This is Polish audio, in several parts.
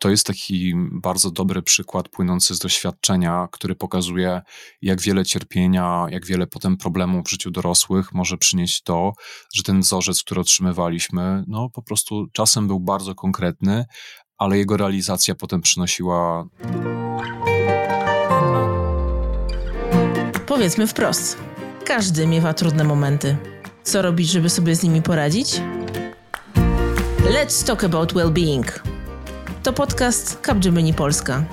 to jest taki bardzo dobry przykład płynący z doświadczenia, który pokazuje, jak wiele cierpienia, jak wiele potem problemów w życiu dorosłych może przynieść to, że ten wzorzec, który otrzymywaliśmy, no po prostu czasem był bardzo konkretny, ale jego realizacja potem przynosiła. Powiedzmy wprost: każdy miewa trudne momenty. Co robić, żeby sobie z nimi poradzić? Let's talk about well-being. To podcast Capgemini Polska,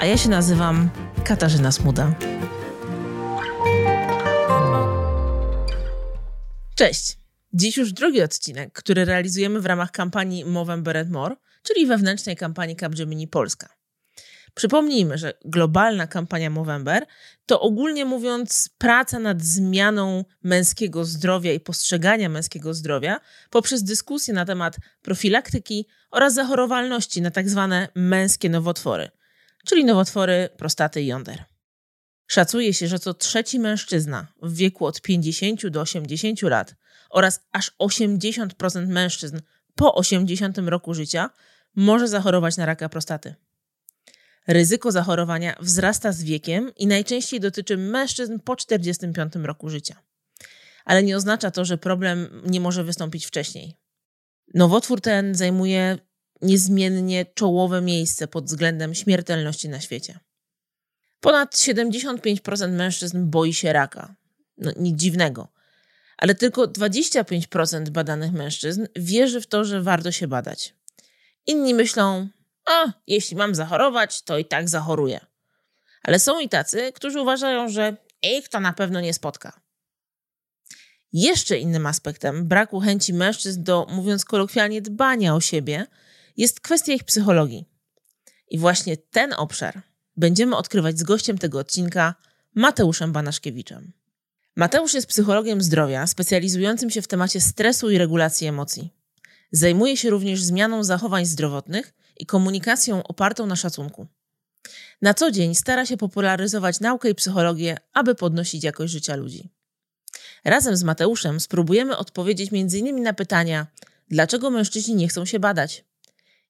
a ja się nazywam Katarzyna Smuda. Cześć! Dziś już drugi odcinek, który realizujemy w ramach kampanii Movember and More, czyli wewnętrznej kampanii Capgemini Polska. Przypomnijmy, że globalna kampania Movember to ogólnie mówiąc praca nad zmianą męskiego zdrowia i postrzegania męskiego zdrowia poprzez dyskusję na temat profilaktyki oraz zachorowalności na tak zwane męskie nowotwory, czyli nowotwory prostaty i jąder. Szacuje się, że co trzeci mężczyzna w wieku od 50 do 80 lat oraz aż 80% mężczyzn po 80 roku życia może zachorować na raka prostaty. Ryzyko zachorowania wzrasta z wiekiem i najczęściej dotyczy mężczyzn po 45 roku życia. Ale nie oznacza to, że problem nie może wystąpić wcześniej. Nowotwór ten zajmuje niezmiennie czołowe miejsce pod względem śmiertelności na świecie. Ponad 75% mężczyzn boi się raka. No, nic dziwnego. Ale tylko 25% badanych mężczyzn wierzy w to, że warto się badać. Inni myślą, a jeśli mam zachorować, to i tak zachoruję. Ale są i tacy, którzy uważają, że ich to na pewno nie spotka. Jeszcze innym aspektem braku chęci mężczyzn do, mówiąc kolokwialnie, dbania o siebie jest kwestia ich psychologii. I właśnie ten obszar będziemy odkrywać z gościem tego odcinka, Mateuszem Banaszkiewiczem. Mateusz jest psychologiem zdrowia specjalizującym się w temacie stresu i regulacji emocji. Zajmuje się również zmianą zachowań zdrowotnych i komunikacją opartą na szacunku. Na co dzień stara się popularyzować naukę i psychologię, aby podnosić jakość życia ludzi. Razem z Mateuszem spróbujemy odpowiedzieć m.in. na pytania: dlaczego mężczyźni nie chcą się badać?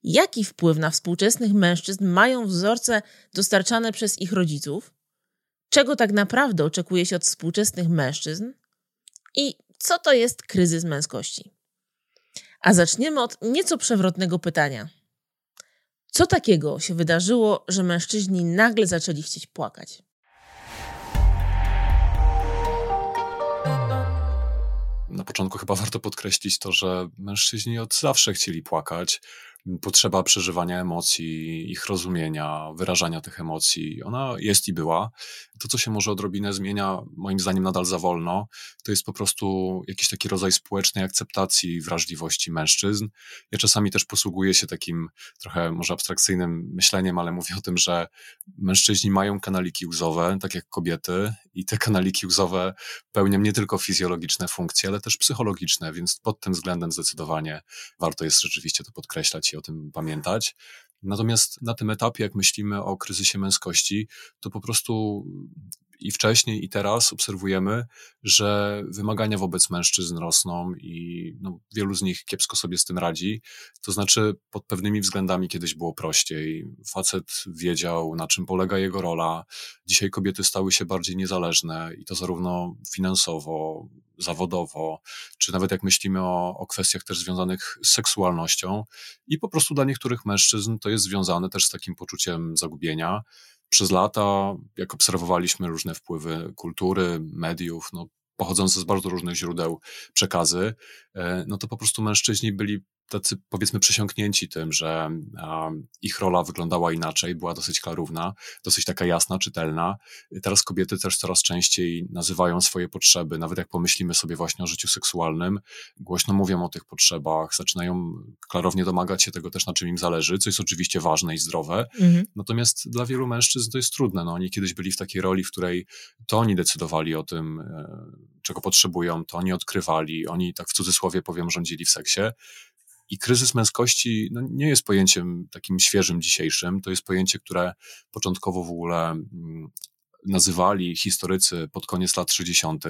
Jaki wpływ na współczesnych mężczyzn mają wzorce dostarczane przez ich rodziców? Czego tak naprawdę oczekuje się od współczesnych mężczyzn? I co to jest kryzys męskości? A zaczniemy od nieco przewrotnego pytania. Co takiego się wydarzyło, że mężczyźni nagle zaczęli chcieć płakać? Na początku chyba warto podkreślić to, że mężczyźni od zawsze chcieli płakać potrzeba przeżywania emocji, ich rozumienia, wyrażania tych emocji, ona jest i była. To, co się może odrobinę zmienia, moim zdaniem nadal za wolno, to jest po prostu jakiś taki rodzaj społecznej akceptacji wrażliwości mężczyzn. Ja czasami też posługuję się takim trochę może abstrakcyjnym myśleniem, ale mówię o tym, że mężczyźni mają kanaliki łzowe, tak jak kobiety, i te kanaliki łzowe pełnią nie tylko fizjologiczne funkcje, ale też psychologiczne, więc pod tym względem zdecydowanie warto jest rzeczywiście to podkreślać o tym pamiętać. Natomiast na tym etapie, jak myślimy o kryzysie męskości, to po prostu i wcześniej, i teraz obserwujemy, że wymagania wobec mężczyzn rosną i no, wielu z nich kiepsko sobie z tym radzi. To znaczy, pod pewnymi względami kiedyś było prościej. Facet wiedział, na czym polega jego rola. Dzisiaj kobiety stały się bardziej niezależne i to zarówno finansowo, zawodowo, czy nawet jak myślimy o, o kwestiach też związanych z seksualnością. I po prostu dla niektórych mężczyzn to jest związane też z takim poczuciem zagubienia przez lata, jak obserwowaliśmy różne wpływy kultury, mediów, no, pochodzące z bardzo różnych źródeł przekazy, e, no to po prostu mężczyźni byli tacy powiedzmy przesiąknięci tym, że ich rola wyglądała inaczej, była dosyć klarowna, dosyć taka jasna, czytelna. Teraz kobiety też coraz częściej nazywają swoje potrzeby, nawet jak pomyślimy sobie właśnie o życiu seksualnym, głośno mówią o tych potrzebach, zaczynają klarownie domagać się tego też, na czym im zależy, co jest oczywiście ważne i zdrowe. Mhm. Natomiast dla wielu mężczyzn to jest trudne. No, oni kiedyś byli w takiej roli, w której to oni decydowali o tym, e, czego potrzebują, to oni odkrywali, oni tak w cudzysłowie powiem, rządzili w seksie. I kryzys męskości no, nie jest pojęciem takim świeżym, dzisiejszym. To jest pojęcie, które początkowo w ogóle mm, nazywali historycy pod koniec lat 60.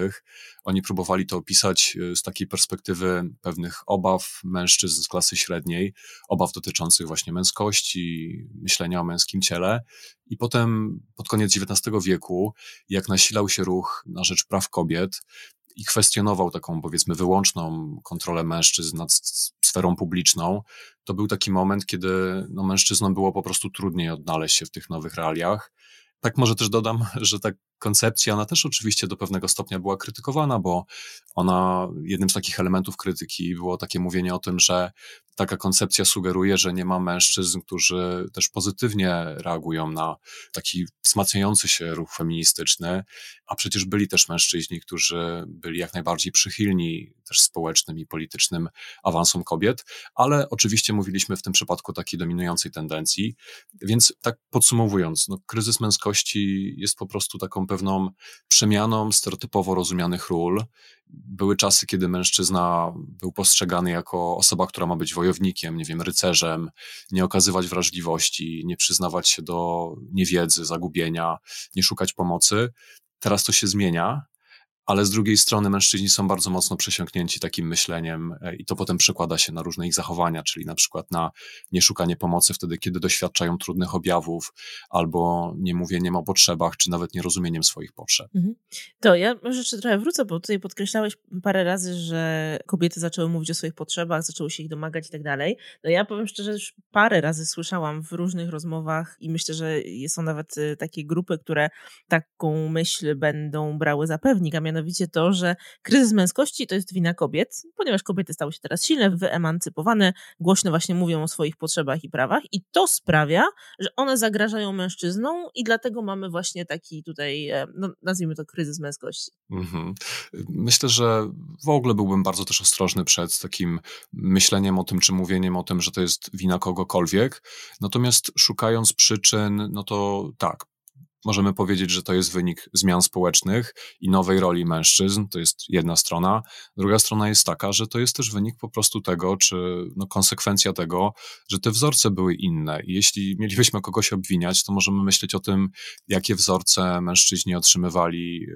Oni próbowali to opisać e, z takiej perspektywy pewnych obaw mężczyzn z klasy średniej, obaw dotyczących właśnie męskości, myślenia o męskim ciele. I potem pod koniec XIX wieku, jak nasilał się ruch na rzecz praw kobiet, i kwestionował taką, powiedzmy, wyłączną kontrolę mężczyzn nad sferą publiczną, to był taki moment, kiedy no, mężczyznom było po prostu trudniej odnaleźć się w tych nowych realiach. Tak może też dodam, że tak koncepcja, ona też oczywiście do pewnego stopnia była krytykowana, bo ona, jednym z takich elementów krytyki było takie mówienie o tym, że taka koncepcja sugeruje, że nie ma mężczyzn, którzy też pozytywnie reagują na taki wzmacniający się ruch feministyczny, a przecież byli też mężczyźni, którzy byli jak najbardziej przychylni też społecznym i politycznym awansom kobiet, ale oczywiście mówiliśmy w tym przypadku takiej dominującej tendencji, więc tak podsumowując, no, kryzys męskości jest po prostu taką pewną przemianą stereotypowo rozumianych ról. Były czasy, kiedy mężczyzna był postrzegany jako osoba, która ma być wojownikiem, nie wiem, rycerzem, nie okazywać wrażliwości, nie przyznawać się do niewiedzy, zagubienia, nie szukać pomocy. Teraz to się zmienia ale z drugiej strony mężczyźni są bardzo mocno przesiąknięci takim myśleniem e, i to potem przekłada się na różne ich zachowania, czyli na przykład na nieszukanie pomocy wtedy, kiedy doświadczają trudnych objawów, albo nie mówieniem o potrzebach, czy nawet nierozumieniem swoich potrzeb. Mhm. To ja może jeszcze trochę wrócę, bo tutaj podkreślałeś parę razy, że kobiety zaczęły mówić o swoich potrzebach, zaczęły się ich domagać i tak dalej. No ja powiem szczerze, już parę razy słyszałam w różnych rozmowach i myślę, że są nawet y, takie grupy, które taką myśl będą brały za pewnik, a mianowicie mianowicie to, że kryzys męskości to jest wina kobiet, ponieważ kobiety stały się teraz silne, wyemancypowane, głośno właśnie mówią o swoich potrzebach i prawach i to sprawia, że one zagrażają mężczyznom i dlatego mamy właśnie taki tutaj, e, no, nazwijmy to kryzys męskości. Mhm. Myślę, że w ogóle byłbym bardzo też ostrożny przed takim myśleniem o tym, czy mówieniem o tym, że to jest wina kogokolwiek. Natomiast szukając przyczyn, no to tak, Możemy powiedzieć, że to jest wynik zmian społecznych i nowej roli mężczyzn, to jest jedna strona. Druga strona jest taka, że to jest też wynik po prostu tego, czy no, konsekwencja tego, że te wzorce były inne. I jeśli mielibyśmy kogoś obwiniać, to możemy myśleć o tym, jakie wzorce mężczyźni otrzymywali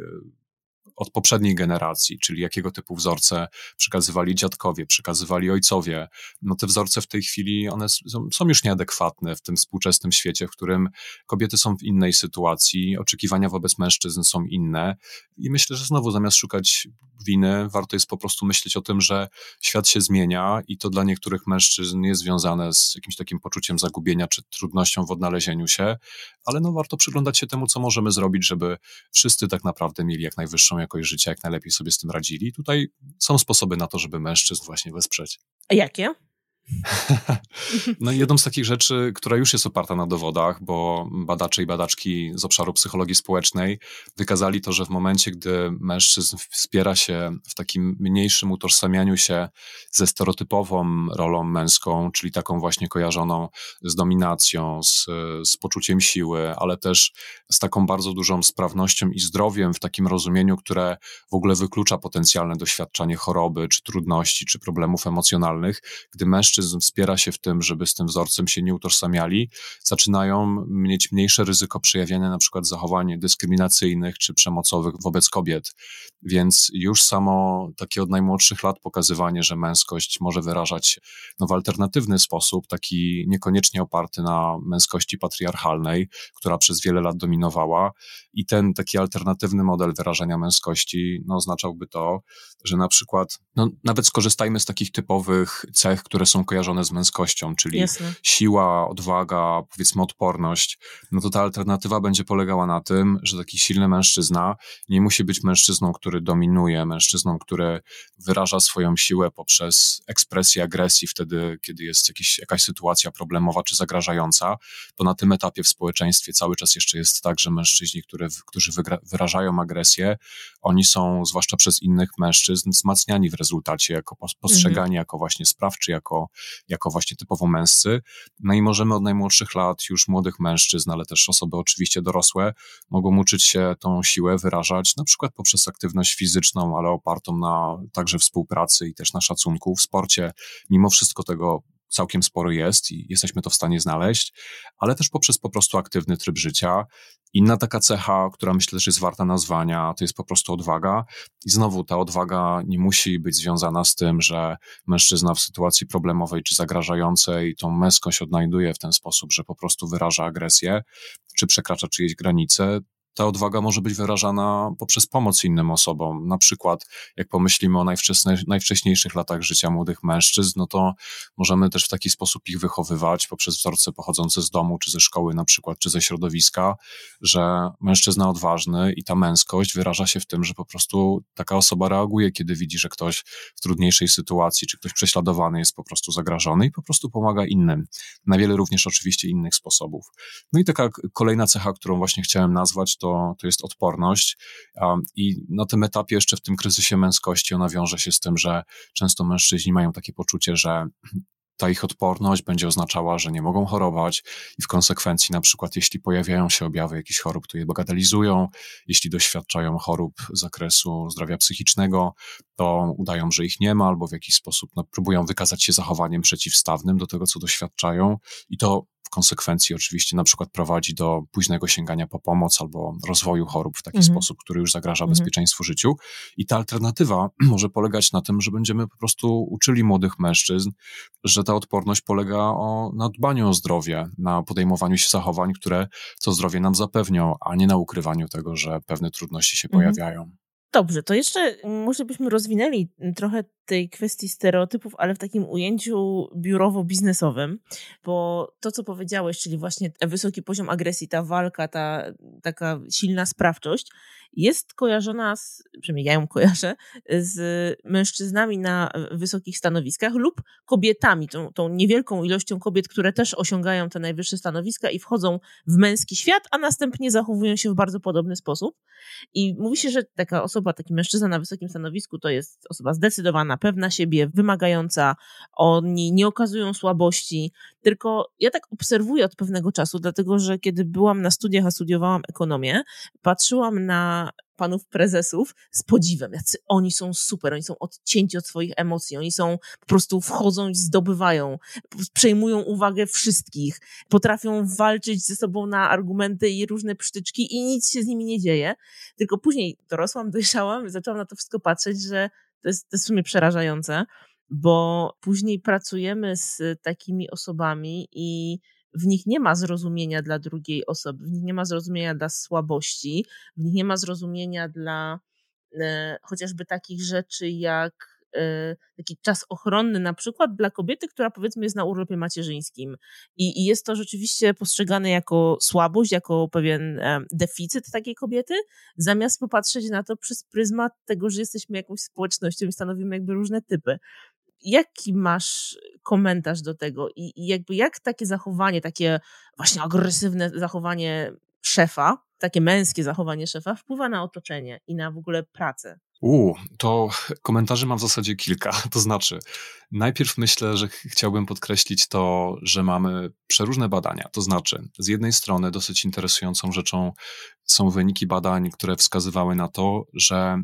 od poprzedniej generacji, czyli jakiego typu wzorce przekazywali dziadkowie, przekazywali ojcowie. No te wzorce w tej chwili, one są już nieadekwatne w tym współczesnym świecie, w którym kobiety są w innej sytuacji, oczekiwania wobec mężczyzn są inne i myślę, że znowu zamiast szukać winy, warto jest po prostu myśleć o tym, że świat się zmienia i to dla niektórych mężczyzn jest związane z jakimś takim poczuciem zagubienia czy trudnością w odnalezieniu się, ale no warto przyglądać się temu, co możemy zrobić, żeby wszyscy tak naprawdę mieli jak najwyższą jakość życia, jak najlepiej sobie z tym radzili. Tutaj są sposoby na to, żeby mężczyzn właśnie wesprzeć. Jakie? No jedną z takich rzeczy, która już jest oparta na dowodach, bo badacze i badaczki z obszaru psychologii społecznej wykazali to, że w momencie, gdy mężczyzn wspiera się w takim mniejszym utożsamianiu się ze stereotypową rolą męską, czyli taką właśnie kojarzoną z dominacją, z, z poczuciem siły, ale też z taką bardzo dużą sprawnością i zdrowiem w takim rozumieniu, które w ogóle wyklucza potencjalne doświadczanie choroby, czy trudności, czy problemów emocjonalnych, gdy mężczyzn mężczyzn wspiera się w tym, żeby z tym wzorcem się nie utożsamiali, zaczynają mieć mniejsze ryzyko przejawiania na przykład zachowań dyskryminacyjnych czy przemocowych wobec kobiet. Więc już samo takie od najmłodszych lat pokazywanie, że męskość może wyrażać no, w alternatywny sposób, taki niekoniecznie oparty na męskości patriarchalnej, która przez wiele lat dominowała, i ten taki alternatywny model wyrażania męskości no, oznaczałby to, że na przykład, no, nawet skorzystajmy z takich typowych cech, które są kojarzone z męskością, czyli Jasne. siła, odwaga, powiedzmy odporność, no to ta alternatywa będzie polegała na tym, że taki silny mężczyzna nie musi być mężczyzną, który dominuje, mężczyzną, który wyraża swoją siłę poprzez ekspresję agresji wtedy, kiedy jest jakiś, jakaś sytuacja problemowa czy zagrażająca, bo na tym etapie w społeczeństwie cały czas jeszcze jest tak, że mężczyźni, które, którzy wyrażają agresję, oni są, zwłaszcza przez innych mężczyzn, wzmacniani w rezultacie, jako postrzegani mhm. jako właśnie sprawczy, jako jako, właśnie typowo męscy. No i możemy od najmłodszych lat już młodych mężczyzn, ale też osoby oczywiście dorosłe, mogą uczyć się tą siłę wyrażać na przykład poprzez aktywność fizyczną, ale opartą na także współpracy i też na szacunku w sporcie. Mimo wszystko tego całkiem sporo jest i jesteśmy to w stanie znaleźć, ale też poprzez po prostu aktywny tryb życia. Inna taka cecha, która myślę, że jest warta nazwania, to jest po prostu odwaga. I znowu ta odwaga nie musi być związana z tym, że mężczyzna w sytuacji problemowej czy zagrażającej tą męskość odnajduje w ten sposób, że po prostu wyraża agresję czy przekracza czyjeś granice ta odwaga może być wyrażana poprzez pomoc innym osobom. Na przykład, jak pomyślimy o najwcześniejszych latach życia młodych mężczyzn, no to możemy też w taki sposób ich wychowywać poprzez wzorce pochodzące z domu, czy ze szkoły na przykład, czy ze środowiska, że mężczyzna odważny i ta męskość wyraża się w tym, że po prostu taka osoba reaguje, kiedy widzi, że ktoś w trudniejszej sytuacji, czy ktoś prześladowany jest po prostu zagrażony i po prostu pomaga innym. Na wiele również oczywiście innych sposobów. No i taka kolejna cecha, którą właśnie chciałem nazwać, to, to jest odporność. I na tym etapie, jeszcze w tym kryzysie męskości, ona wiąże się z tym, że często mężczyźni mają takie poczucie, że ta ich odporność będzie oznaczała, że nie mogą chorować i w konsekwencji na przykład jeśli pojawiają się objawy jakichś chorób, to je bagatelizują, jeśli doświadczają chorób z zakresu zdrowia psychicznego, to udają, że ich nie ma albo w jakiś sposób no, próbują wykazać się zachowaniem przeciwstawnym do tego, co doświadczają i to konsekwencji oczywiście na przykład prowadzi do późnego sięgania po pomoc albo rozwoju chorób w taki mhm. sposób, który już zagraża mhm. bezpieczeństwu życiu. I ta alternatywa może polegać na tym, że będziemy po prostu uczyli młodych mężczyzn, że ta odporność polega o, na dbaniu o zdrowie, na podejmowaniu się zachowań, które to zdrowie nam zapewnią, a nie na ukrywaniu tego, że pewne trudności się mhm. pojawiają. Dobrze, to jeszcze może byśmy rozwinęli trochę tej kwestii stereotypów, ale w takim ujęciu biurowo-biznesowym, bo to, co powiedziałeś, czyli właśnie wysoki poziom agresji, ta walka, ta taka silna sprawczość, jest kojarzona, z, przynajmniej ja ją kojarzę, z mężczyznami na wysokich stanowiskach lub kobietami, tą, tą niewielką ilością kobiet, które też osiągają te najwyższe stanowiska i wchodzą w męski świat, a następnie zachowują się w bardzo podobny sposób. I mówi się, że taka osoba, taki mężczyzna na wysokim stanowisku to jest osoba zdecydowana, pewna siebie, wymagająca, oni nie okazują słabości, tylko ja tak obserwuję od pewnego czasu, dlatego że kiedy byłam na studiach, a studiowałam ekonomię, patrzyłam na panów prezesów z podziwem, jacy oni są super, oni są odcięci od swoich emocji, oni są, po prostu wchodzą i zdobywają, przejmują uwagę wszystkich, potrafią walczyć ze sobą na argumenty i różne przytyczki i nic się z nimi nie dzieje, tylko później dorosłam, dojrzałam, zaczęłam na to wszystko patrzeć, że to jest, to jest w sumie przerażające, bo później pracujemy z takimi osobami i w nich nie ma zrozumienia dla drugiej osoby, w nich nie ma zrozumienia dla słabości, w nich nie ma zrozumienia dla e, chociażby takich rzeczy jak taki czas ochronny, na przykład dla kobiety, która powiedzmy jest na urlopie macierzyńskim. I, I, jest to rzeczywiście postrzegane jako słabość, jako pewien e, deficyt takiej kobiety, zamiast popatrzeć na to przez pryzmat tego, że jesteśmy jakąś społecznością i stanowimy jakby różne typy jaki masz komentarz do tego i, i jakby jak takie zachowanie, takie właśnie agresywne zachowanie szefa, takie męskie zachowanie szefa wpływa na otoczenie i na w ogóle pracę? U, to komentarzy mam w zasadzie kilka. To znaczy, najpierw myślę, że chciałbym podkreślić to, że mamy przeróżne badania. To znaczy, z jednej strony dosyć interesującą rzeczą są wyniki badań, które wskazywały na to, że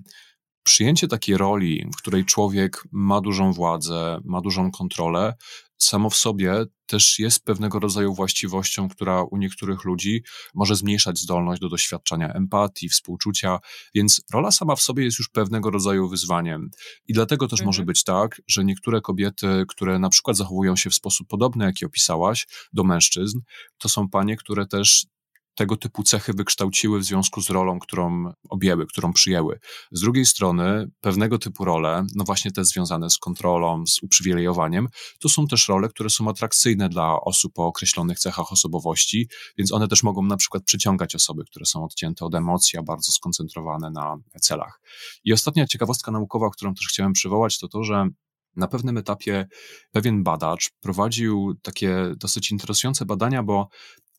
przyjęcie takiej roli, w której człowiek ma dużą władzę, ma dużą kontrolę, samo w sobie też jest pewnego rodzaju właściwością, która u niektórych ludzi może zmniejszać zdolność do doświadczania empatii, współczucia, więc rola sama w sobie jest już pewnego rodzaju wyzwaniem. I dlatego też mhm. może być tak, że niektóre kobiety, które na przykład zachowują się w sposób podobny, jaki opisałaś, do mężczyzn, to są panie, które też tego typu cechy wykształciły w związku z rolą, którą objęły, którą przyjęły. Z drugiej strony, pewnego typu role, no właśnie te związane z kontrolą, z uprzywilejowaniem, to są też role, które są atrakcyjne dla osób o określonych cechach osobowości, więc one też mogą na przykład przyciągać osoby, które są odcięte od emocji, a bardzo skoncentrowane na celach. I ostatnia ciekawostka naukowa, którą też chciałem przywołać, to to, że na pewnym etapie pewien badacz prowadził takie dosyć interesujące badania, bo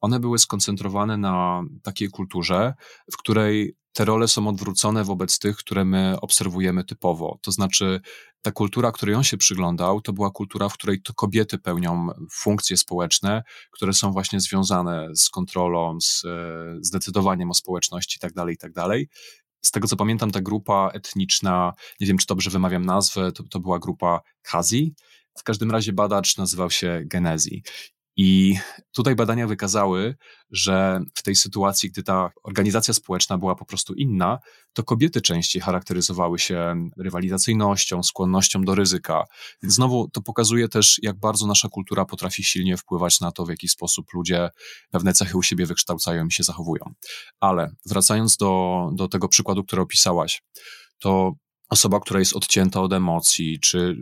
one były skoncentrowane na takiej kulturze, w której te role są odwrócone wobec tych, które my obserwujemy typowo. To znaczy, ta kultura, której on się przyglądał, to była kultura, w której to kobiety pełnią funkcje społeczne, które są właśnie związane z kontrolą, z, z decydowaniem o społeczności itd., tak itd. Tak z tego co pamiętam, ta grupa etniczna, nie wiem czy dobrze wymawiam nazwę, to, to była grupa Kazi, W każdym razie badacz nazywał się Genezi. I tutaj badania wykazały, że w tej sytuacji, gdy ta organizacja społeczna była po prostu inna, to kobiety częściej charakteryzowały się rywalizacyjnością, skłonnością do ryzyka. Więc znowu to pokazuje też, jak bardzo nasza kultura potrafi silnie wpływać na to, w jaki sposób ludzie pewne cechy u siebie wykształcają i się zachowują. Ale wracając do, do tego przykładu, który opisałaś, to osoba, która jest odcięta od emocji, czy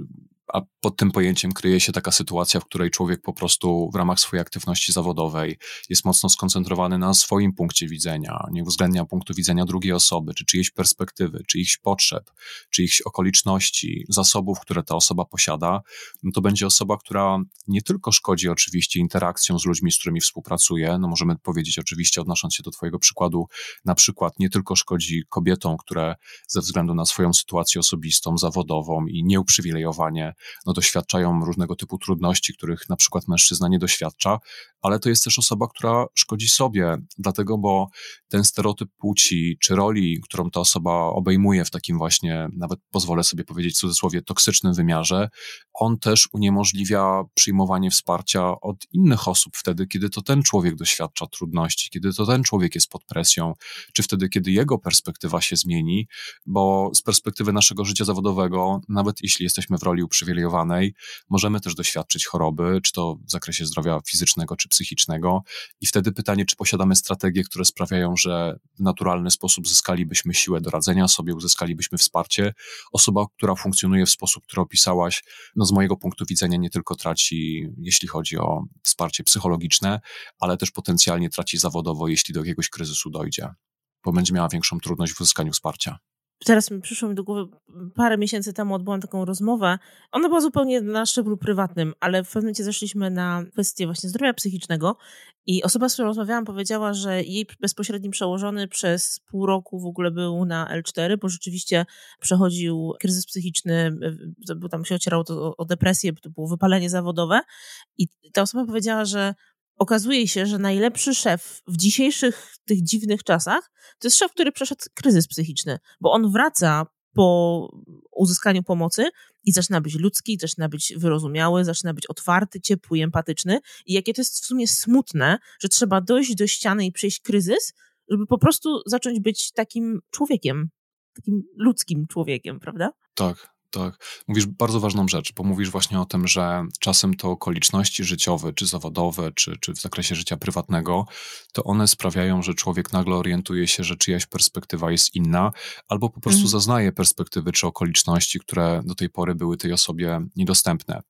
a pod tym pojęciem kryje się taka sytuacja, w której człowiek po prostu w ramach swojej aktywności zawodowej jest mocno skoncentrowany na swoim punkcie widzenia, nie uwzględnia punktu widzenia drugiej osoby, czy czyjejś perspektywy, czyichś potrzeb, czyichś okoliczności, zasobów, które ta osoba posiada, no to będzie osoba, która nie tylko szkodzi oczywiście interakcją z ludźmi, z którymi współpracuje, no możemy powiedzieć oczywiście, odnosząc się do Twojego przykładu, na przykład nie tylko szkodzi kobietom, które ze względu na swoją sytuację osobistą, zawodową i nieuprzywilejowanie no, doświadczają różnego typu trudności, których na przykład mężczyzna nie doświadcza, ale to jest też osoba, która szkodzi sobie, dlatego, bo ten stereotyp płci czy roli, którą ta osoba obejmuje w takim właśnie, nawet pozwolę sobie powiedzieć w cudzysłowie, toksycznym wymiarze, on też uniemożliwia przyjmowanie wsparcia od innych osób wtedy, kiedy to ten człowiek doświadcza trudności, kiedy to ten człowiek jest pod presją, czy wtedy, kiedy jego perspektywa się zmieni, bo z perspektywy naszego życia zawodowego, nawet jeśli jesteśmy w roli uprzywilejowanej, możemy też doświadczyć choroby, czy to w zakresie zdrowia fizycznego, czy psychicznego. I wtedy pytanie, czy posiadamy strategie, które sprawiają, że w naturalny sposób zyskalibyśmy siłę do radzenia sobie, uzyskalibyśmy wsparcie. Osoba, która funkcjonuje w sposób, który opisałaś, no z mojego punktu widzenia nie tylko traci, jeśli chodzi o wsparcie psychologiczne, ale też potencjalnie traci zawodowo, jeśli do jakiegoś kryzysu dojdzie, bo będzie miała większą trudność w uzyskaniu wsparcia teraz mi przyszło mi do głowy, parę miesięcy temu odbyłam taką rozmowę. Ona była zupełnie na szczeblu prywatnym, ale w pewnym momencie zeszliśmy na kwestię właśnie zdrowia psychicznego i osoba, z którą rozmawiałam, powiedziała, że jej bezpośrednim przełożony przez pół roku w ogóle był na L4, bo rzeczywiście przechodził kryzys psychiczny, bo tam się ocierało to o depresję, to było wypalenie zawodowe i ta osoba powiedziała, że okazuje się, że najlepszy szef w dzisiejszych tych dziwnych czasach to jest szef, który przeszedł kryzys psychiczny, bo on wraca po uzyskaniu pomocy i zaczyna być ludzki, zaczyna być wyrozumiały, zaczyna być otwarty, ciepły, empatyczny. I jakie to jest w sumie smutne, że trzeba dojść do ściany i przejść kryzys, żeby po prostu zacząć być takim człowiekiem, takim ludzkim człowiekiem, prawda? Tak, tak. Mówisz bardzo ważną rzecz, bo mówisz właśnie o tym, że czasem to okoliczności życiowe, czy zawodowe, czy, czy w zakresie życia prywatnego, to one sprawiają, że człowiek nagle orientuje się, że czyjaś perspektywa jest inna, albo po prostu mm. zaznaje perspektywy czy okoliczności, które do tej pory były tej osobie niedostępne.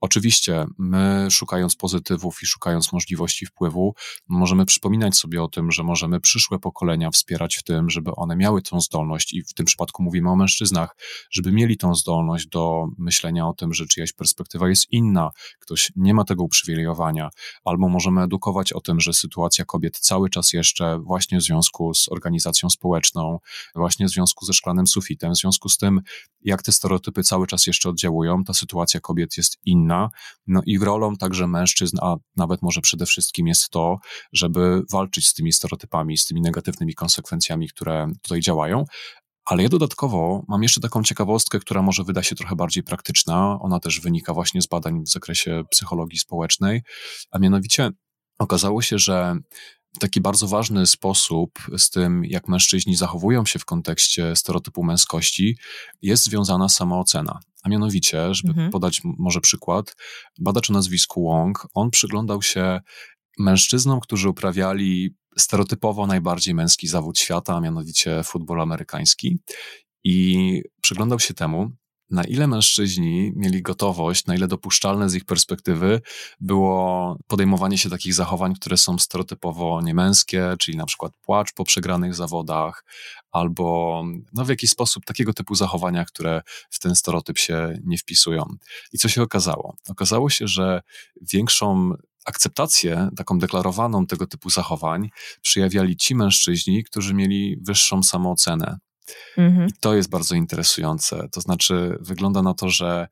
Oczywiście, my szukając pozytywów i szukając możliwości wpływu, możemy przypominać sobie o tym, że możemy przyszłe pokolenia wspierać w tym, żeby one miały tą zdolność, i w tym przypadku mówimy o mężczyznach, żeby mieli tą zdolność do myślenia o tym, że czyjaś perspektywa jest inna, ktoś nie ma tego uprzywilejowania, albo możemy edukować o tym, że sytuacja kobiet cały czas jeszcze właśnie w związku z organizacją społeczną, właśnie w związku ze szklanym sufitem, w związku z tym, jak te stereotypy cały czas jeszcze oddziałują, ta sytuacja kobiet jest inna. No i rolą także mężczyzn, a nawet może przede wszystkim jest to, żeby walczyć z tymi stereotypami, z tymi negatywnymi konsekwencjami, które tutaj działają, ale ja dodatkowo mam jeszcze taką ciekawostkę, która może wyda się trochę bardziej praktyczna. Ona też wynika właśnie z badań w zakresie psychologii społecznej, a mianowicie okazało się, że taki bardzo ważny sposób z tym, jak mężczyźni zachowują się w kontekście stereotypu męskości, jest związana samoocena. A mianowicie, żeby mhm. podać może przykład, badacz o nazwisku Wong, on przyglądał się mężczyznom, którzy uprawiali stereotypowo najbardziej męski zawód świata, a mianowicie futbol amerykański. I przyglądał się temu, na ile mężczyźni mieli gotowość, na ile dopuszczalne z ich perspektywy było podejmowanie się takich zachowań, które są stereotypowo niemęskie, czyli na przykład płacz po przegranych zawodach, albo no, w jakiś sposób takiego typu zachowania, które w ten stereotyp się nie wpisują. I co się okazało? Okazało się, że większą akceptację, taką deklarowaną tego typu zachowań, przyjawiali ci mężczyźni, którzy mieli wyższą samoocenę. Mhm. I to jest bardzo interesujące. To znaczy, wygląda na to, że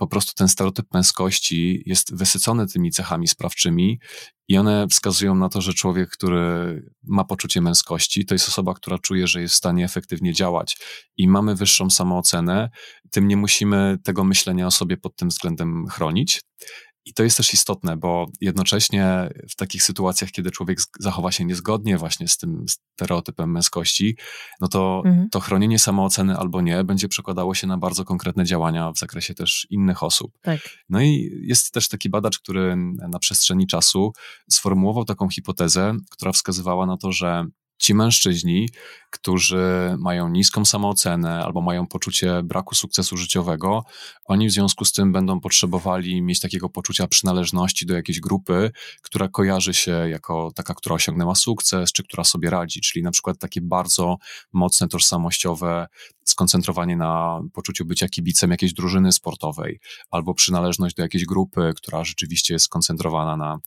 po prostu ten stereotyp męskości jest wysycony tymi cechami sprawczymi i one wskazują na to, że człowiek, który ma poczucie męskości, to jest osoba, która czuje, że jest w stanie efektywnie działać i mamy wyższą samoocenę, tym nie musimy tego myślenia o sobie pod tym względem chronić. I to jest też istotne, bo jednocześnie w takich sytuacjach, kiedy człowiek zachowa się niezgodnie właśnie z tym stereotypem męskości, no to mhm. to chronienie samooceny albo nie będzie przekładało się na bardzo konkretne działania w zakresie też innych osób. Tak. No i jest też taki badacz, który na przestrzeni czasu sformułował taką hipotezę, która wskazywała na to, że ci mężczyźni, którzy mają niską samoocenę albo mają poczucie braku sukcesu życiowego, oni w związku z tym będą potrzebowali mieć takiego poczucia przynależności do jakiejś grupy, która kojarzy się jako taka, która osiągnęła sukces, czy która sobie radzi, czyli na przykład takie bardzo mocne tożsamościowe skoncentrowanie na poczuciu bycia kibicem jakiejś drużyny sportowej, albo przynależność do jakiejś grupy, która rzeczywiście jest skoncentrowana na,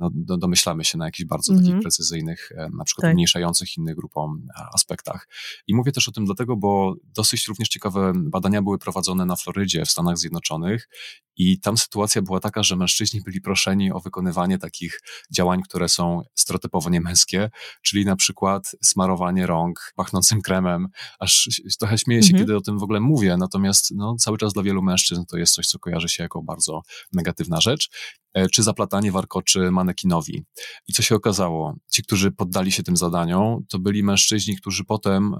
no, domyślamy się, na jakichś bardzo takich mhm. precyzyjnych, e, na przykład tak. umniejszających innych grupom e, aspektach. I mówię też o tym dlatego, bo dosyć również ciekawe badania były prowadzone na Florydzie w Stanach Zjednoczonych i tam sytuacja była taka, że mężczyźni byli proszeni o wykonywanie takich działań, które są stereotypowo niemęskie, czyli na przykład smarowanie rąk pachnącym kremem, aż trochę śmieję się, mhm. kiedy o tym w ogóle mówię, natomiast no, cały czas dla wielu mężczyzn to jest coś, co kojarzy się jako bardzo negatywna rzecz. E, czy zaplatanie warkoczy manekinowi. I co się okazało? Ci, którzy poddali się tym zadaniom, to byli mężczyźni, którzy potem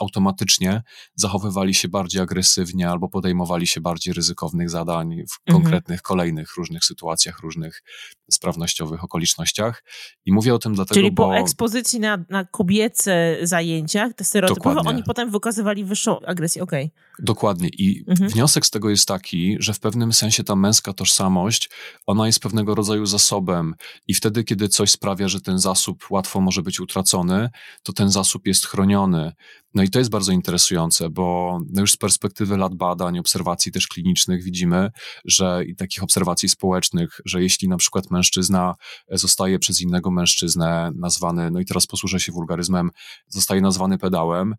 automatycznie zachowywali się bardziej agresywnie albo podejmowali się bardziej ryzykownych zadań w mhm. konkretnych, kolejnych różnych sytuacjach, różnych sprawnościowych okolicznościach. I mówię o tym dlatego, Czyli po bo... ekspozycji na, na kobiece zajęciach, te stereotypowe, Dokładnie. oni potem wykazywali wyższą agresję, okej. Okay. Dokładnie. I mhm. wniosek z tego jest taki, że w pewnym sensie ta męska tożsamość, ona jest jest pewnego rodzaju zasobem i wtedy, kiedy coś sprawia, że ten zasób łatwo może być utracony, to ten zasób jest chroniony. No i to jest bardzo interesujące, bo no już z perspektywy lat badań, obserwacji też klinicznych widzimy, że i takich obserwacji społecznych, że jeśli na przykład mężczyzna zostaje przez innego mężczyznę nazwany, no i teraz posłużę się wulgaryzmem, zostaje nazwany pedałem,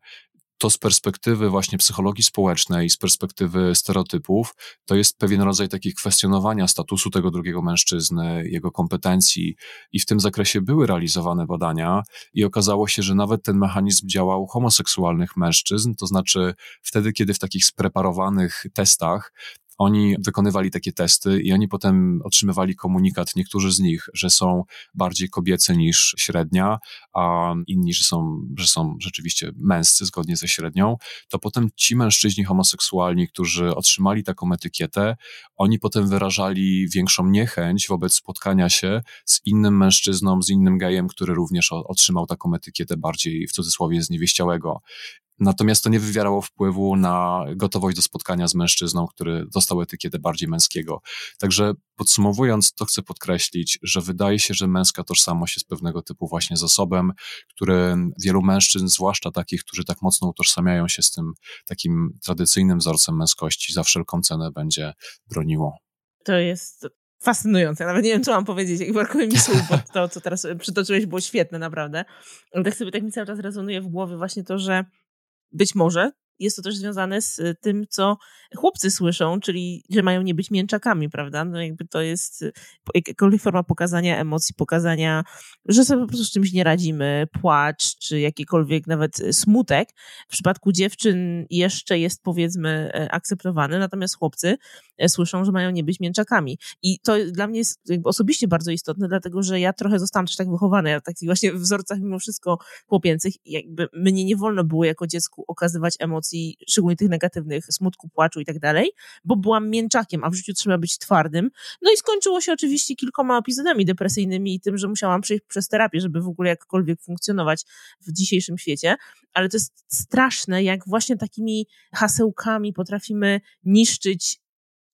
to z perspektywy właśnie psychologii społecznej, z perspektywy stereotypów, to jest pewien rodzaj takiego kwestionowania statusu tego drugiego mężczyzny, jego kompetencji. I w tym zakresie były realizowane badania i okazało się, że nawet ten mechanizm działał homoseksualnych mężczyzn, to znaczy wtedy, kiedy w takich spreparowanych testach oni wykonywali takie testy i oni potem otrzymywali komunikat, niektórzy z nich, że są bardziej kobiece niż średnia, a inni, że są, że są rzeczywiście męscy zgodnie ze średnią, to potem ci mężczyźni homoseksualni, którzy otrzymali taką etykietę, oni potem wyrażali większą niechęć wobec spotkania się z innym mężczyzną, z innym gejem, który również otrzymał taką etykietę bardziej w cudzysłowie zniewieściałego. Natomiast to nie wywierało wpływu na gotowość do spotkania z mężczyzną, który dostał etykietę bardziej męskiego. Także podsumowując, to chcę podkreślić, że wydaje się, że męska tożsamość jest pewnego typu właśnie zasobem, który wielu mężczyzn, zwłaszcza takich, którzy tak mocno utożsamiają się z tym takim tradycyjnym wzorcem męskości, za wszelką cenę będzie broniło. To jest fascynujące. Nawet nie wiem, co mam powiedzieć, jak brakuje mi słów, bo to, co teraz przytoczyłeś, było świetne, naprawdę. Ale tak sobie tak mi cały czas rezonuje w głowie właśnie to, że być może jest to też związane z y, tym, co chłopcy słyszą, czyli że mają nie być mięczakami, prawda? No jakby to jest y, jakakolwiek forma pokazania emocji, pokazania, że sobie po prostu z czymś nie radzimy, płacz, czy jakikolwiek nawet y, smutek. W przypadku dziewczyn jeszcze jest powiedzmy akceptowany, natomiast chłopcy słyszą, że mają nie być mięczakami. I to dla mnie jest osobiście bardzo istotne, dlatego że ja trochę zostałam też tak wychowana, ja w takich właśnie wzorcach mimo wszystko chłopięcych, jakby mnie nie wolno było jako dziecku okazywać emocji emocji, szczególnie tych negatywnych, smutku, płaczu i tak dalej, bo byłam mięczakiem, a w życiu trzeba być twardym. No i skończyło się oczywiście kilkoma epizodami depresyjnymi i tym, że musiałam przejść przez terapię, żeby w ogóle jakkolwiek funkcjonować w dzisiejszym świecie. Ale to jest straszne, jak właśnie takimi hasełkami potrafimy niszczyć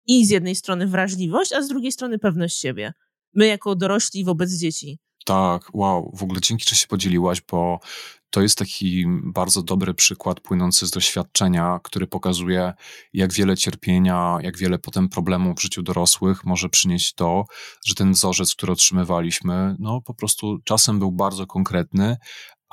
i z jednej strony wrażliwość, a z drugiej strony pewność siebie. My jako dorośli wobec dzieci. Tak, wow, w ogóle dzięki, że się podzieliłaś, bo to jest taki bardzo dobry przykład płynący z doświadczenia, który pokazuje, jak wiele cierpienia, jak wiele potem problemów w życiu dorosłych może przynieść to, że ten wzorzec, który otrzymywaliśmy, no po prostu czasem był bardzo konkretny,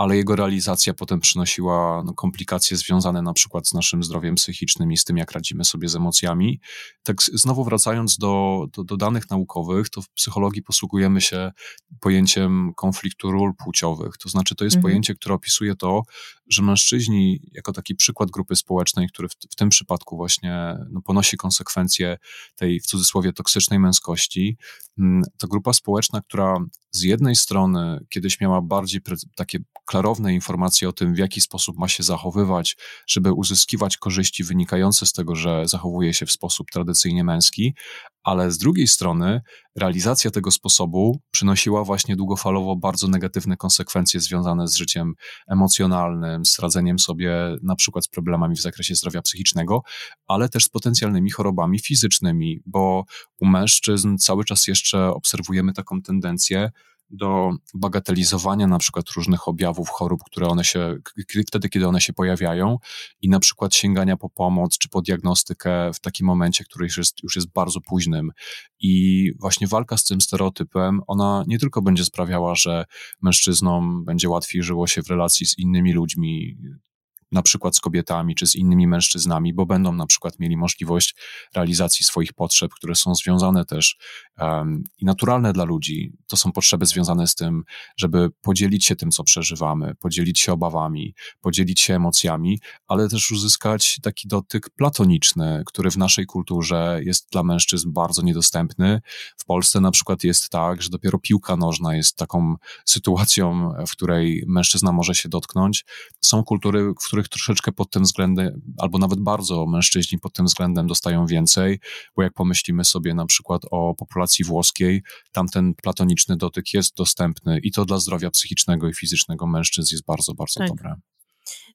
ale jego realizacja potem przynosiła no, komplikacje związane na przykład z naszym zdrowiem psychicznym i z tym, jak radzimy sobie z emocjami. Tak znowu wracając do, do, do danych naukowych, to w psychologii posługujemy się pojęciem konfliktu ról płciowych. To znaczy, to jest mhm. pojęcie, które opisuje to, że mężczyźni, jako taki przykład grupy społecznej, który w, w tym przypadku właśnie no, ponosi konsekwencje tej w cudzysłowie toksycznej męskości, to grupa społeczna, która z jednej strony kiedyś miała bardziej takie klarowne informacje o tym, w jaki sposób ma się zachowywać, żeby uzyskiwać korzyści wynikające z tego, że zachowuje się w sposób tradycyjnie męski, ale z drugiej strony realizacja tego sposobu przynosiła właśnie długofalowo bardzo negatywne konsekwencje związane z życiem emocjonalnym, z radzeniem sobie na przykład z problemami w zakresie zdrowia psychicznego, ale też z potencjalnymi chorobami fizycznymi, bo u mężczyzn cały czas jeszcze obserwujemy taką tendencję, do bagatelizowania na przykład różnych objawów chorób, które one się, wtedy, kiedy one się pojawiają i na przykład sięgania po pomoc czy po diagnostykę w takim momencie, który już jest, już jest bardzo późnym. I właśnie walka z tym stereotypem, ona nie tylko będzie sprawiała, że mężczyznom będzie łatwiej żyło się w relacji z innymi ludźmi, na przykład z kobietami czy z innymi mężczyznami, bo będą na przykład mieli możliwość realizacji swoich potrzeb, które są związane też um, i naturalne dla ludzi. To są potrzeby związane z tym, żeby podzielić się tym, co przeżywamy, podzielić się obawami, podzielić się emocjami, ale też uzyskać taki dotyk platoniczny, który w naszej kulturze jest dla mężczyzn bardzo niedostępny. W Polsce na przykład jest tak, że dopiero piłka nożna jest taką sytuacją, w której mężczyzna może się dotknąć. Są kultury, w których których troszeczkę pod tym względem, albo nawet bardzo mężczyźni pod tym względem dostają więcej, bo jak pomyślimy sobie na przykład o populacji włoskiej, tam ten platoniczny dotyk jest dostępny i to dla zdrowia psychicznego i fizycznego mężczyzn jest bardzo, bardzo tak. dobre.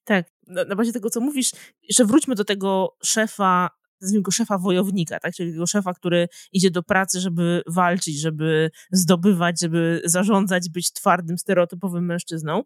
Tak, na, na bazie tego, co mówisz, jeszcze wróćmy do tego szefa nazwijmy go szefa wojownika, tak? czyli tego szefa, który idzie do pracy, żeby walczyć, żeby zdobywać, żeby zarządzać, być twardym, stereotypowym mężczyzną.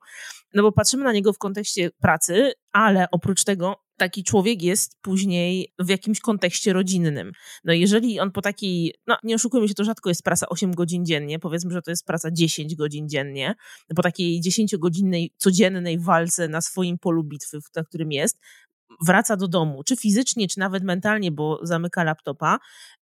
No bo patrzymy na niego w kontekście pracy, ale oprócz tego taki człowiek jest później w jakimś kontekście rodzinnym. No jeżeli on po takiej, no nie oszukujmy się, to rzadko jest praca 8 godzin dziennie, powiedzmy, że to jest praca 10 godzin dziennie, po takiej 10-godzinnej, codziennej walce na swoim polu bitwy, na którym jest, wraca do domu, czy fizycznie, czy nawet mentalnie, bo zamyka laptopa.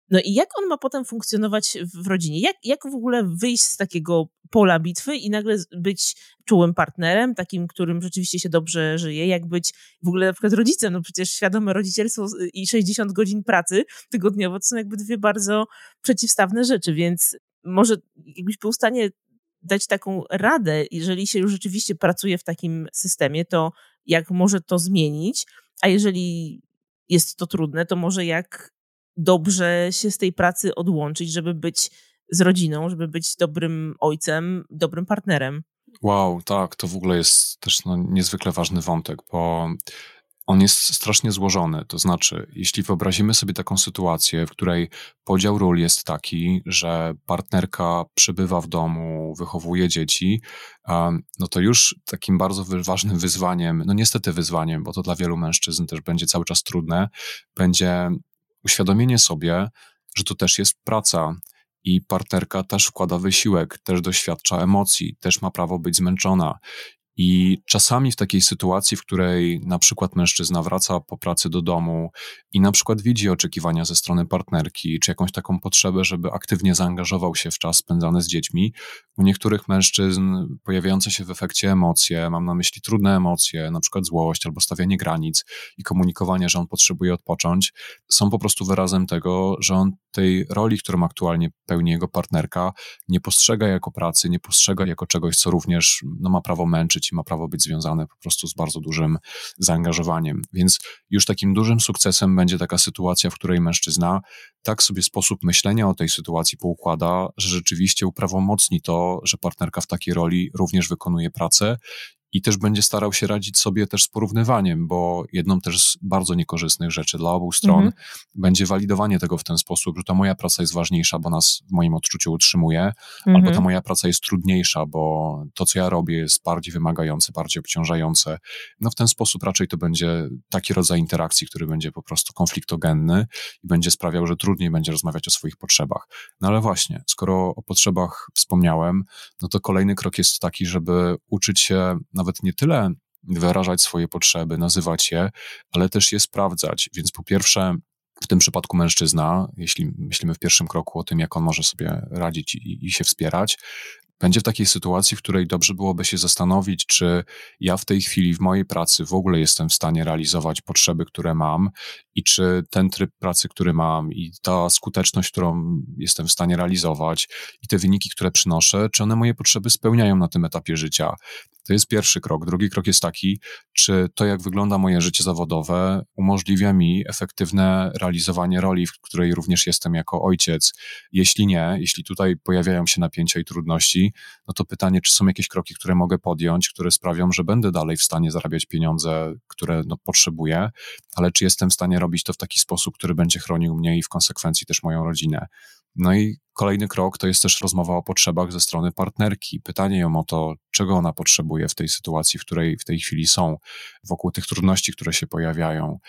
No i jak on ma potem funkcjonować w rodzinie? Jak, jak w ogóle wyjść z takiego pola bitwy i nagle być czułym partnerem, takim, którym rzeczywiście się dobrze żyje? Jak być w ogóle na przykład rodzicem? No przecież świadome rodzicielstwo i 60 godzin pracy tygodniowo to są jakby dwie bardzo przeciwstawne rzeczy, więc może jakbyś był w stanie dać taką radę, jeżeli się już rzeczywiście pracuje w takim systemie, to jak może to zmienić, a jeżeli jest to trudne, to może jak dobrze się z tej pracy odłączyć, żeby być z rodziną, żeby być dobrym ojcem, dobrym partnerem. Wow, tak, to w ogóle jest też no, niezwykle ważny wątek, bo on jest strasznie złożony. To znaczy, jeśli wyobrazimy sobie taką sytuację, w której podział ról jest taki, że partnerka przybywa w domu, wychowuje dzieci, no to już takim bardzo ważnym wyzwaniem, no niestety wyzwaniem, bo to dla wielu mężczyzn też będzie cały czas trudne, będzie uświadomienie sobie, że to też jest praca, i partnerka też wkłada wysiłek, też doświadcza emocji, też ma prawo być zmęczona. I czasami w takiej sytuacji, w której na przykład mężczyzna wraca po pracy do domu i na przykład widzi oczekiwania ze strony partnerki, czy jakąś taką potrzebę, żeby aktywnie zaangażował się w czas spędzany z dziećmi, u niektórych mężczyzn pojawiające się w efekcie emocje, mam na myśli trudne emocje, na przykład złość albo stawianie granic i komunikowanie, że on potrzebuje odpocząć, są po prostu wyrazem tego, że on tej roli, którą aktualnie pełni jego partnerka, nie postrzega jako pracy, nie postrzega jako czegoś, co również no, ma prawo męczyć ma prawo być związane po prostu z bardzo dużym zaangażowaniem. Więc już takim dużym sukcesem będzie taka sytuacja, w której mężczyzna tak sobie sposób myślenia o tej sytuacji poukłada, że rzeczywiście uprawomocni to, że partnerka w takiej roli również wykonuje pracę i też będzie starał się radzić sobie też z porównywaniem, bo jedną też z bardzo niekorzystnych rzeczy dla obu stron mhm. będzie walidowanie tego w ten sposób, że ta moja praca jest ważniejsza, bo nas w moim odczuciu utrzymuje, mhm. albo ta moja praca jest trudniejsza, bo to, co ja robię, jest bardziej wymagające, bardziej obciążające. No w ten sposób raczej to będzie taki rodzaj interakcji, który będzie po prostu konfliktogenny i będzie sprawiał, że trudniej będzie rozmawiać o swoich potrzebach. No ale właśnie, skoro o potrzebach wspomniałem, no to kolejny krok jest taki, żeby uczyć się nawet nie tyle wyrażać swoje potrzeby, nazywać je, ale też je sprawdzać. Więc po pierwsze, w tym przypadku mężczyzna, jeśli myślimy w pierwszym kroku o tym, jak on może sobie radzić i, i się wspierać, będzie w takiej sytuacji, w której dobrze byłoby się zastanowić, czy ja w tej chwili w mojej pracy w ogóle jestem w stanie realizować potrzeby, które mam i czy ten tryb pracy, który mam i ta skuteczność, którą jestem w stanie realizować i te wyniki, które przynoszę, czy one moje potrzeby spełniają na tym etapie życia. To jest pierwszy krok. Drugi krok jest taki, czy to, jak wygląda moje życie zawodowe, umożliwia mi efektywne realizowanie roli, w której również jestem jako ojciec. Jeśli nie, jeśli tutaj pojawiają się napięcia i trudności, no to pytanie, czy są jakieś kroki, które mogę podjąć, które sprawią, że będę dalej w stanie zarabiać pieniądze, które no, potrzebuję, ale czy jestem w stanie robić to w taki sposób, który będzie chronił mnie i w konsekwencji też moją rodzinę. No i kolejny krok to jest też rozmowa o potrzebach ze strony partnerki. Pytanie ją o to, czego ona potrzebuje w tej sytuacji, w której w tej chwili są, wokół tych trudności, które się pojawiają.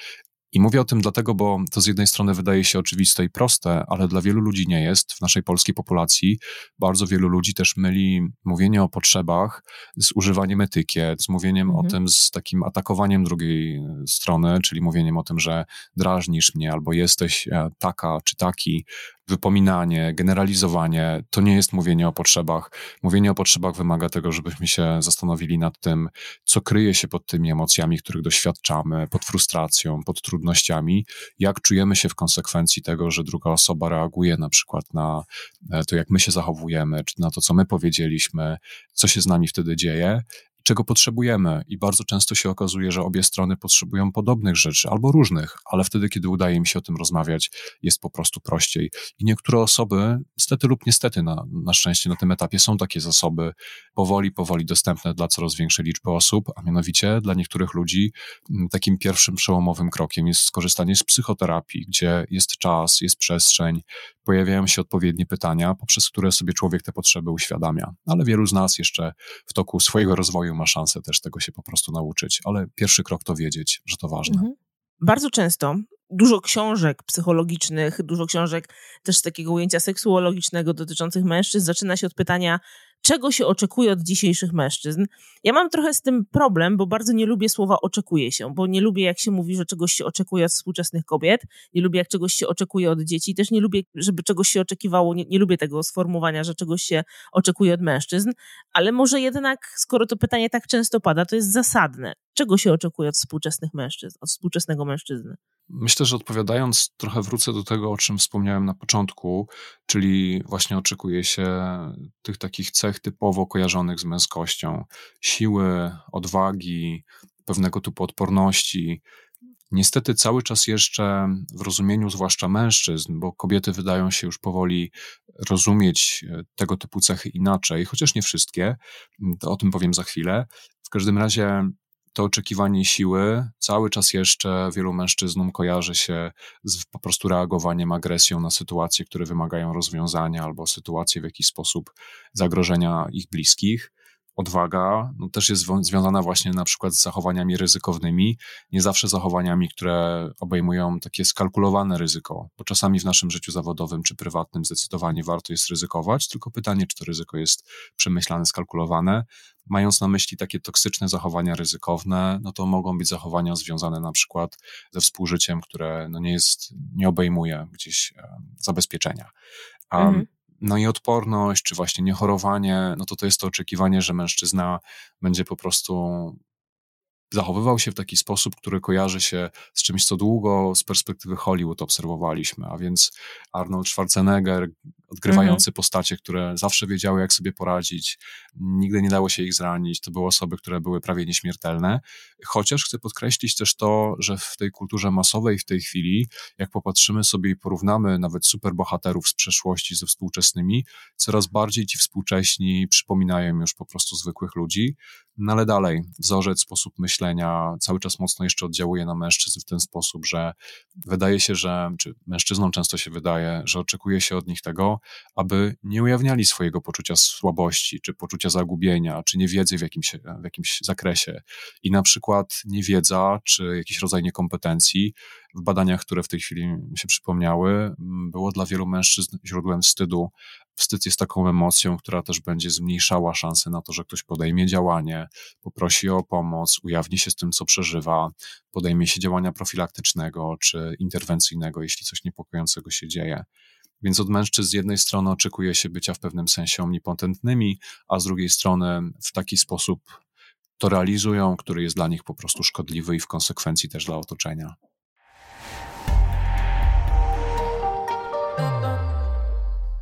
I mówię o tym dlatego, bo to z jednej strony wydaje się oczywiste i proste, ale dla wielu ludzi nie jest. W naszej polskiej populacji bardzo wielu ludzi też myli mówienie o potrzebach z używaniem etykiet, z mówieniem mhm. o tym, z takim atakowaniem drugiej strony, czyli mówieniem o tym, że drażnisz mnie albo jesteś e, taka czy taki, wypominanie, generalizowanie. To nie jest mówienie o potrzebach. Mówienie o potrzebach wymaga tego, żebyśmy się zastanowili nad tym, co kryje się pod tymi emocjami, których doświadczamy, pod frustracją, pod trudnościami, jak czujemy się w konsekwencji tego, że druga osoba reaguje na przykład na e, to, jak my się zachowujemy, czy na to, co my powiedzieliśmy, co się z nami wtedy dzieje czego potrzebujemy. I bardzo często się okazuje, że obie strony potrzebują podobnych rzeczy albo różnych, ale wtedy, kiedy udaje im się o tym rozmawiać, jest po prostu prościej. I niektóre osoby, niestety lub niestety, na, na szczęście na tym etapie są takie zasoby powoli, powoli dostępne dla coraz większej liczby osób, a mianowicie dla niektórych ludzi takim pierwszym przełomowym krokiem jest skorzystanie z psychoterapii, gdzie jest czas, jest przestrzeń, pojawiają się odpowiednie pytania, poprzez które sobie człowiek te potrzeby uświadamia. Ale wielu z nas jeszcze w toku swojego rozwoju ma szansę też tego się po prostu nauczyć. Ale pierwszy krok to wiedzieć, że to ważne. Mhm. Bardzo często dużo książek psychologicznych, dużo książek też z takiego ujęcia seksuologicznego dotyczących mężczyzn zaczyna się od pytania, czego się oczekuje od dzisiejszych mężczyzn. Ja mam trochę z tym problem, bo bardzo nie lubię słowa oczekuje się, bo nie lubię jak się mówi, że czegoś się oczekuje od współczesnych kobiet, nie lubię jak czegoś się oczekuje od dzieci, też nie lubię, żeby czegoś się oczekiwało, nie, nie lubię tego sformułowania, że czegoś się oczekuje od mężczyzn, ale może jednak, skoro to pytanie tak często pada, to jest zasadne. Czego się oczekuje od współczesnych mężczyzn, od współczesnego mężczyzny? Myślę, że odpowiadając, trochę wrócę do tego, o czym wspomniałem na początku, czyli właśnie oczekuje się tych takich cech typowo kojarzonych z męskością: siły, odwagi, pewnego typu odporności. Niestety cały czas jeszcze w rozumieniu, zwłaszcza mężczyzn, bo kobiety wydają się już powoli rozumieć e, tego typu cechy inaczej, chociaż nie wszystkie, to o tym powiem za chwilę. W każdym razie to oczekiwanie siły cały czas jeszcze wielu mężczyznom kojarzy się z po prostu reagowaniem agresją na sytuacje, które wymagają rozwiązania albo sytuacje w jakiś sposób zagrożenia ich bliskich odwaga no, też jest związana właśnie na przykład z zachowaniami ryzykownymi, nie zawsze zachowaniami, które obejmują takie skalkulowane ryzyko, bo czasami w naszym życiu zawodowym czy prywatnym zdecydowanie warto jest ryzykować, tylko pytanie, czy to ryzyko jest przemyślane, skalkulowane. Mając na myśli takie toksyczne zachowania ryzykowne, no to mogą być zachowania związane na przykład ze współżyciem, które no nie jest, nie obejmuje gdzieś zabezpieczenia. Um, mhm no i odporność, czy właśnie niechorowanie, no to to jest to oczekiwanie, że mężczyzna będzie po prostu zachowywał się w taki sposób, który kojarzy się z czymś, co długo z perspektywy Hollywood obserwowaliśmy, a więc Arnold Schwarzenegger, odgrywający mhm. postacie, które zawsze wiedziały, jak sobie poradzić, nigdy nie dało się ich zranić, to były osoby, które były prawie nieśmiertelne, chociaż chcę podkreślić też to, że w tej kulturze masowej w tej chwili, jak popatrzymy sobie i porównamy nawet superbohaterów z przeszłości ze współczesnymi, coraz bardziej ci współcześni przypominają już po prostu zwykłych ludzi, no ale dalej, wzorzec, sposób myślenia cały czas mocno jeszcze oddziałuje na mężczyzn w ten sposób, że wydaje się, że, czy mężczyznom często się wydaje, że oczekuje się od nich tego, aby nie ujawniali swojego poczucia słabości, czy poczucia zagubienia, czy niewiedzy w jakimś, w jakimś zakresie. I na przykład niewiedza, czy jakiś rodzaj niekompetencji w badaniach, które w tej chwili się przypomniały, było dla wielu mężczyzn źródłem wstydu Wstyd jest taką emocją, która też będzie zmniejszała szanse na to, że ktoś podejmie działanie, poprosi o pomoc, ujawni się z tym, co przeżywa, podejmie się działania profilaktycznego czy interwencyjnego, jeśli coś niepokojącego się dzieje. Więc od mężczyzn z jednej strony oczekuje się bycia w pewnym sensie omnipotentnymi, a z drugiej strony w taki sposób to realizują, który jest dla nich po prostu szkodliwy i w konsekwencji też dla otoczenia.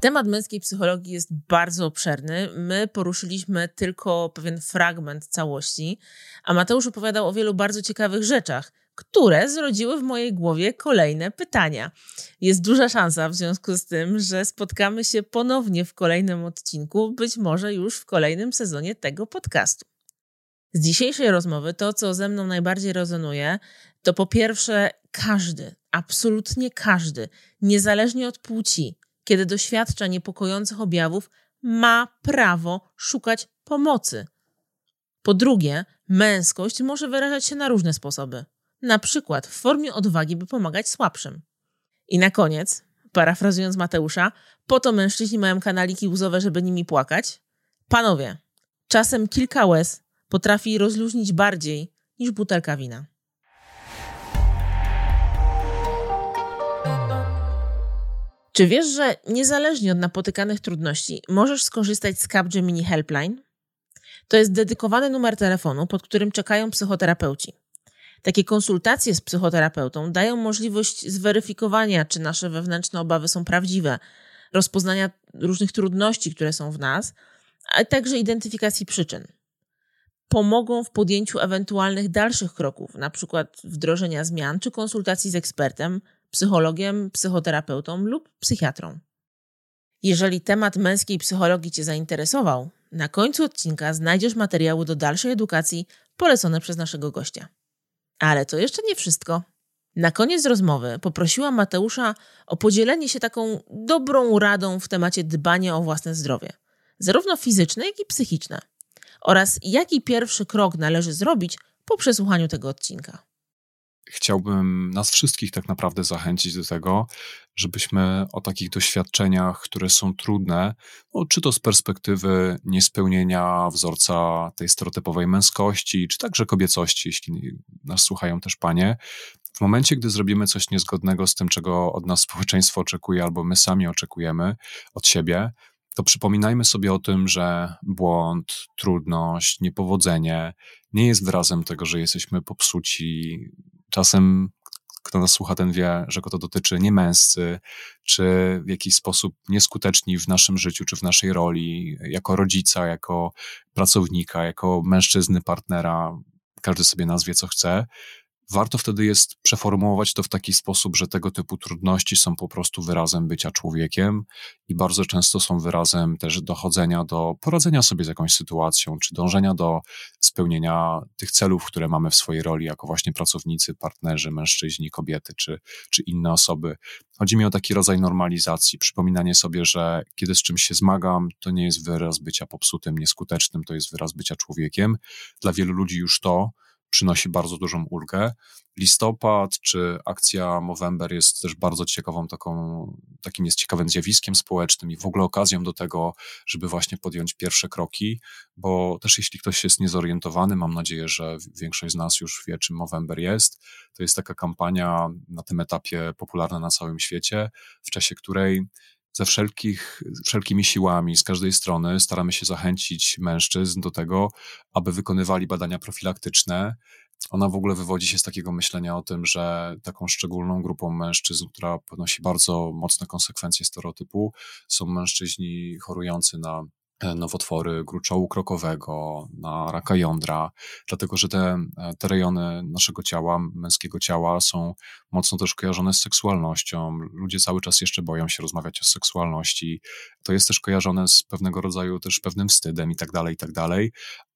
Temat męskiej psychologii jest bardzo obszerny. My poruszyliśmy tylko pewien fragment całości, a Mateusz opowiadał o wielu bardzo ciekawych rzeczach, które zrodziły w mojej głowie kolejne pytania. Jest duża szansa w związku z tym, że spotkamy się ponownie w kolejnym odcinku, być może już w kolejnym sezonie tego podcastu. Z dzisiejszej rozmowy to, co ze mną najbardziej rezonuje, to po pierwsze każdy, absolutnie każdy, niezależnie od płci, kiedy doświadcza niepokojących objawów, ma prawo szukać pomocy. Po drugie, męskość może wyrażać się na różne sposoby, na przykład w formie odwagi, by pomagać słabszym. I na koniec, parafrazując Mateusza, po to mężczyźni mają kanaliki łzowe, żeby nimi płakać. Panowie, czasem kilka łez potrafi rozluźnić bardziej niż butelka wina. Czy wiesz, że niezależnie od napotykanych trudności możesz skorzystać z Capgemini Helpline? To jest dedykowany numer telefonu, pod którym czekają psychoterapeuci. Takie konsultacje z psychoterapeutą dają możliwość zweryfikowania, czy nasze wewnętrzne obawy są prawdziwe, rozpoznania różnych trudności, które są w nas, a także identyfikacji przyczyn. Pomogą w podjęciu ewentualnych dalszych kroków, np. wdrożenia zmian czy konsultacji z ekspertem, psychologiem, psychoterapeutą lub psychiatrą. Jeżeli temat męskiej psychologii Cię zainteresował, na końcu odcinka znajdziesz materiały do dalszej edukacji polecone przez naszego gościa. Ale to jeszcze nie wszystko. Na koniec rozmowy poprosiłam Mateusza o podzielenie się taką dobrą radą w temacie dbania o własne zdrowie, zarówno fizyczne, jak i psychiczne, oraz jaki pierwszy krok należy zrobić po przesłuchaniu tego odcinka chciałbym nas wszystkich tak naprawdę zachęcić do tego, żebyśmy o takich doświadczeniach, które są trudne, no, czy to z perspektywy niespełnienia wzorca tej stereotypowej męskości, czy także kobiecości, jeśli nas słuchają też panie, w momencie, gdy zrobimy coś niezgodnego z tym, czego od nas społeczeństwo oczekuje, albo my sami oczekujemy od siebie, to przypominajmy sobie o tym, że błąd, trudność, niepowodzenie nie jest wyrazem tego, że jesteśmy popsuci, czasem kto nas słucha, ten wie, że go to dotyczy nie męscy, czy w jakiś sposób nieskuteczni w naszym życiu, czy w naszej roli, jako rodzica, jako pracownika, jako mężczyzny, partnera, każdy sobie nazwie co chce, warto wtedy jest przeformułować to w taki sposób, że tego typu trudności są po prostu wyrazem bycia człowiekiem i bardzo często są wyrazem też dochodzenia do poradzenia sobie z jakąś sytuacją, czy dążenia do spełnienia tych celów, które mamy w swojej roli jako właśnie pracownicy, partnerzy, mężczyźni, kobiety, czy, czy inne osoby. Chodzi mi o taki rodzaj normalizacji, przypominanie sobie, że kiedy z czymś się zmagam, to nie jest wyraz bycia popsutym, nieskutecznym, to jest wyraz bycia człowiekiem. Dla wielu ludzi już to, przynosi bardzo dużą ulgę. Listopad czy akcja Movember jest też bardzo ciekawą taką, takim jest ciekawym zjawiskiem społecznym i w ogóle okazją do tego, żeby właśnie podjąć pierwsze kroki, bo też jeśli ktoś jest niezorientowany, mam nadzieję, że większość z nas już wie, czym Movember jest. To jest taka kampania na tym etapie popularna na całym świecie, w czasie której ze wszelkich, wszelkimi siłami, z każdej strony staramy się zachęcić mężczyzn do tego, aby wykonywali badania profilaktyczne. Ona w ogóle wywodzi się z takiego myślenia o tym, że taką szczególną grupą mężczyzn, która ponosi bardzo mocne konsekwencje stereotypu, są mężczyźni chorujący na nowotwory gruczołu krokowego, na raka jądra, dlatego że te, e, te rejony naszego ciała, męskiego ciała są mocno też kojarzone z seksualnością. Ludzie cały czas jeszcze boją się rozmawiać o seksualności. To jest też kojarzone z pewnego rodzaju też pewnym wstydem i tak dalej, i tak dalej.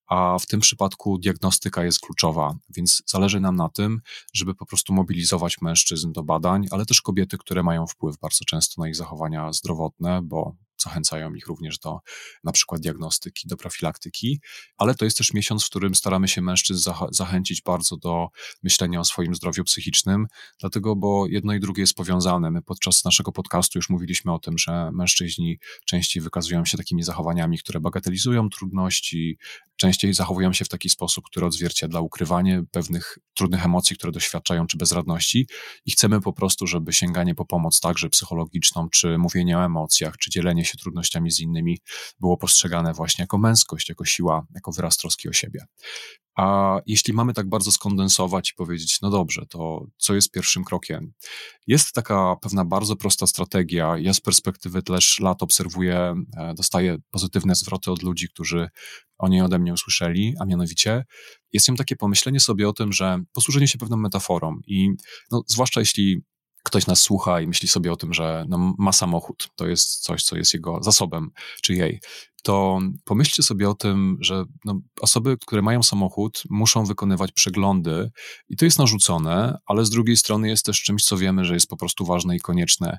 A w tym przypadku diagnostyka jest kluczowa, więc zależy nam na tym, żeby po prostu mobilizować mężczyzn do badań, ale też kobiety, które mają wpływ bardzo często na ich zachowania zdrowotne, bo zachęcają ich również do na przykład diagnostyki, do profilaktyki, ale to jest też miesiąc, w którym staramy się mężczyzn zachęcić bardzo do myślenia o swoim zdrowiu psychicznym, dlatego, bo jedno i drugie jest powiązane. My podczas naszego podcastu już mówiliśmy o tym, że mężczyźni częściej wykazują się takimi zachowaniami, które bagatelizują trudności, częściej zachowują się w taki sposób, który odzwierciedla ukrywanie pewnych trudnych emocji, które doświadczają, czy bezradności i chcemy po prostu, żeby sięganie po pomoc także psychologiczną, czy mówienie o emocjach, czy dzielenie się trudnościami z innymi było postrzegane właśnie jako męskość, jako siła, jako wyraz troski o siebie. A jeśli mamy tak bardzo skondensować i powiedzieć, no dobrze, to co jest pierwszym krokiem? Jest taka pewna bardzo prosta strategia. Ja z perspektywy też lat obserwuję, e, dostaję pozytywne zwroty od ludzi, którzy o niej ode mnie usłyszeli, a mianowicie jest ją takie pomyślenie sobie o tym, że posłużenie się pewną metaforą i no, zwłaszcza jeśli ktoś nas słucha i myśli sobie o tym, że no, ma samochód, to jest coś, co jest jego zasobem, czy jej, to pomyślcie sobie o tym, że no, osoby, które mają samochód, muszą wykonywać przeglądy i to jest narzucone, ale z drugiej strony jest też czymś, co wiemy, że jest po prostu ważne i konieczne.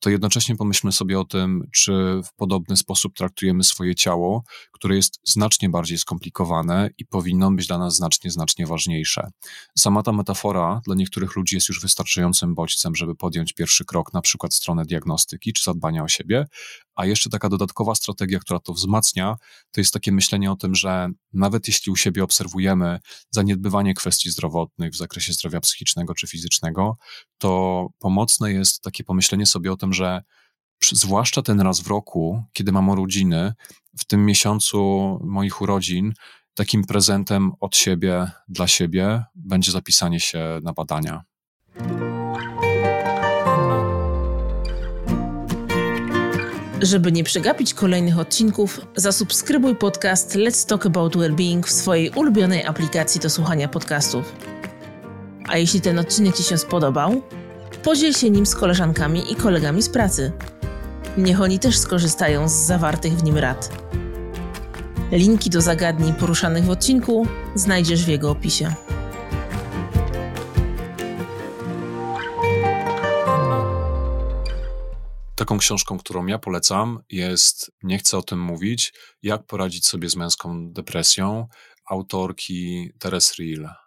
To jednocześnie pomyślmy sobie o tym, czy w podobny sposób traktujemy swoje ciało, które jest znacznie bardziej skomplikowane i powinno być dla nas znacznie, znacznie ważniejsze. Sama ta metafora dla niektórych ludzi jest już wystarczającym bodźcem, żeby podjąć pierwszy krok, na przykład w stronę diagnostyki czy zadbania o siebie, a jeszcze taka dodatkowa strategia, która to wzmacnia, to jest takie myślenie o tym, że nawet jeśli u siebie obserwujemy zaniedbywanie kwestii zdrowotnych w zakresie zdrowia psychicznego czy fizycznego, to pomocne jest takie pomyślenie sobie o tym, że zwłaszcza ten raz w roku, kiedy mam urodziny, w tym miesiącu moich urodzin, takim prezentem od siebie dla siebie będzie zapisanie się na badania. Żeby nie przegapić kolejnych odcinków, zasubskrybuj podcast Let's Talk About Wellbeing w swojej ulubionej aplikacji do słuchania podcastów. A jeśli ten odcinek Ci się spodobał, podziel się nim z koleżankami i kolegami z pracy. Niech oni też skorzystają z zawartych w nim rad. Linki do zagadnień poruszanych w odcinku znajdziesz w jego opisie. Taką książką, którą ja polecam, jest Nie chcę o tym mówić, jak poradzić sobie z męską depresją autorki Teres Riel.